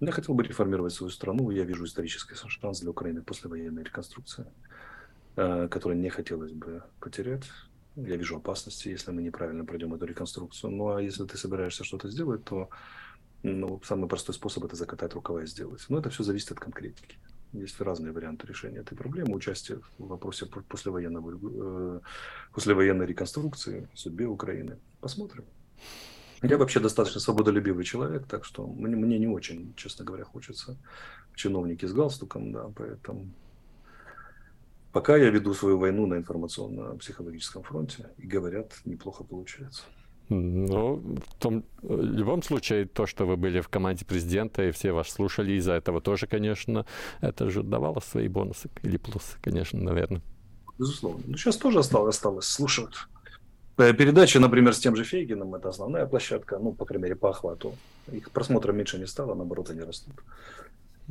Я хотел бы реформировать свою страну. Я вижу исторический шанс для Украины после военной реконструкции. э, которые не хотелось бы потерять. Я вижу опасности, если мы неправильно пройдем эту реконструкцию. Ну, а если ты собираешься что-то сделать, то ну, самый простой способ – это закатать рукава и сделать. Но это все зависит от конкретики. Есть разные варианты решения этой проблемы. Участие в вопросе послевоенного, э, послевоенной реконструкции, судьбе Украины. Посмотрим. Я вообще достаточно свободолюбивый человек, так что мне, мне не очень, честно говоря, хочется чиновники с галстуком, да, поэтому пока я веду свою войну на информационно-психологическом фронте, и говорят, неплохо получается. Ну, в, том, в любом случае, то, что вы были в команде президента, и все вас слушали из-за этого тоже, конечно, это же давало свои бонусы или плюсы, конечно, наверное. Безусловно. Ну, сейчас тоже осталось, осталось слушать. Э, передачи, например, с тем же Фейгином, это основная площадка, ну, по крайней мере, по охвату. Их просмотра меньше не стало, наоборот, они растут.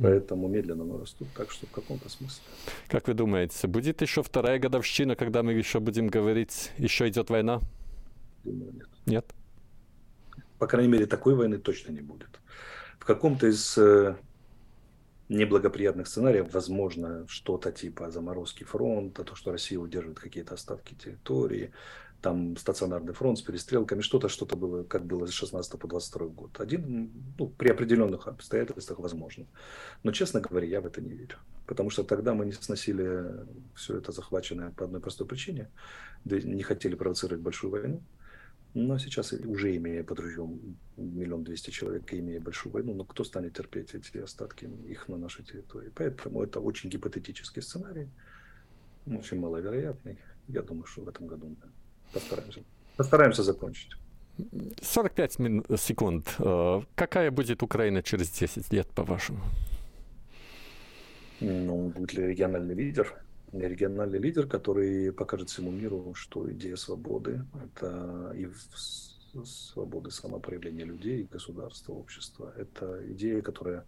Поэтому медленно но растут, так что в каком-то смысле. Как вы думаете, будет еще вторая годовщина, когда мы еще будем говорить, еще идет война? Думаю, нет. Нет? По крайней мере, такой войны точно не будет. В каком-то из э, неблагоприятных сценариев возможно что-то типа заморозки фронта, то, что Россия удерживает какие-то остатки территории, там стационарный фронт с перестрелками, что-то, что-то было, как было с 16 по 22 год. Один, ну, при определенных обстоятельствах возможно. Но, честно говоря, я в это не верю. Потому что тогда мы не сносили все это захваченное по одной простой причине. Не хотели провоцировать большую войну. Но сейчас, уже имея под ружьем миллион двести человек, имея большую войну, но кто станет терпеть эти остатки их на нашей территории? Поэтому это очень гипотетический сценарий, очень маловероятный. Я думаю, что в этом году мы постараемся, постараемся закончить. 45 секунд. Э, какая будет Украина через 10 лет, по-вашему? Ну, будет ли региональный лидер? Региональный лидер, который покажет всему миру, что идея свободы – это и свободы самопроявления людей, государства, общества. Это идея, которая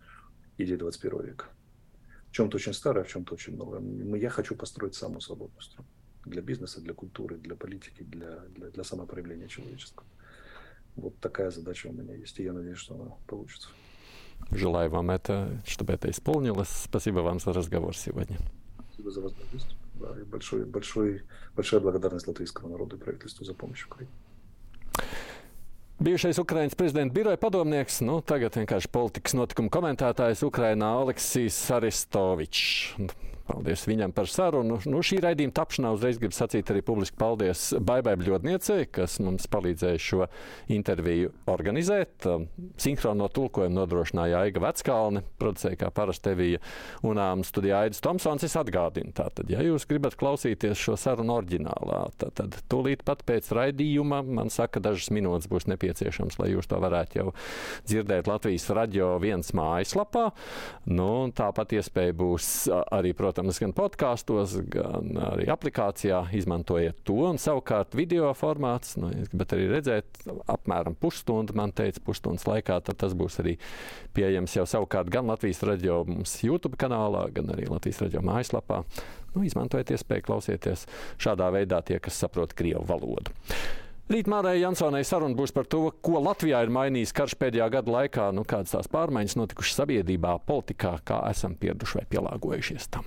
идея 21 века. В чем-то очень старая, в чем-то очень новая. Я хочу построить самую свободную страну. Для бизнеса, для культуры, для политики, для, для, для самопроявления человеческого. Вот такая задача у меня есть, и я надеюсь, что она получится. Желаю вам это, чтобы это исполнилось. Спасибо вам за разговор сегодня спасибо за возможность. Да, и большой, большой, большая благодарность латвийскому народу и правительству за помощь Украине. Bijušais Ukraiņas prezidenta biroja padomnieks, nu, tagad vienkārši politikas notikumu komentētājs Ukrainā Aleksijs Aristovičs. Paldies viņam par sarunu. Nu, šī raidījuma tapšanā uzreiz gribu sacīt arī publiski paldies Baibai Bļodniecei, kas mums palīdzēja šo interviju organizēt. Um, sinhrono tulkojumu nodrošināja Aiga Veckalne, producēja kā parasti Tevija un um, studijā Aidis Tomsons. Es atgādinu, tātad, ja jūs gribat klausīties šo sarunu oriģinālā, tad, tad tūlīt pat pēc raidījuma man saka, dažas minūtes būs nepieciešams, lai jūs to varētu jau dzirdēt Latvijas radio viens mājaslapā. Nu, tāpat iespēja būs arī, protams, protams, gan podkāstos, gan arī aplikācijā. Izmantojiet to. Un savukārt video formāts, nu, gribat arī redzēt, apmēram pusstundu, man teica, pusstundas laikā, tas būs arī pieejams jau savukārt gan Latvijas radio YouTube kanālā, gan arī Latvijas radio mājaslapā. Nu, izmantojiet iespēju klausieties šādā veidā tie, kas saprot Krievu valodu. Rīt Mārai Jansonai saruna būs par to, ko Latvijā ir mainījis karš pēdējā gada laikā, nu, kādas tās pārmaiņas notikušas sabiedrībā, politikā, kā esam pieraduši vai pielāgojušies tam.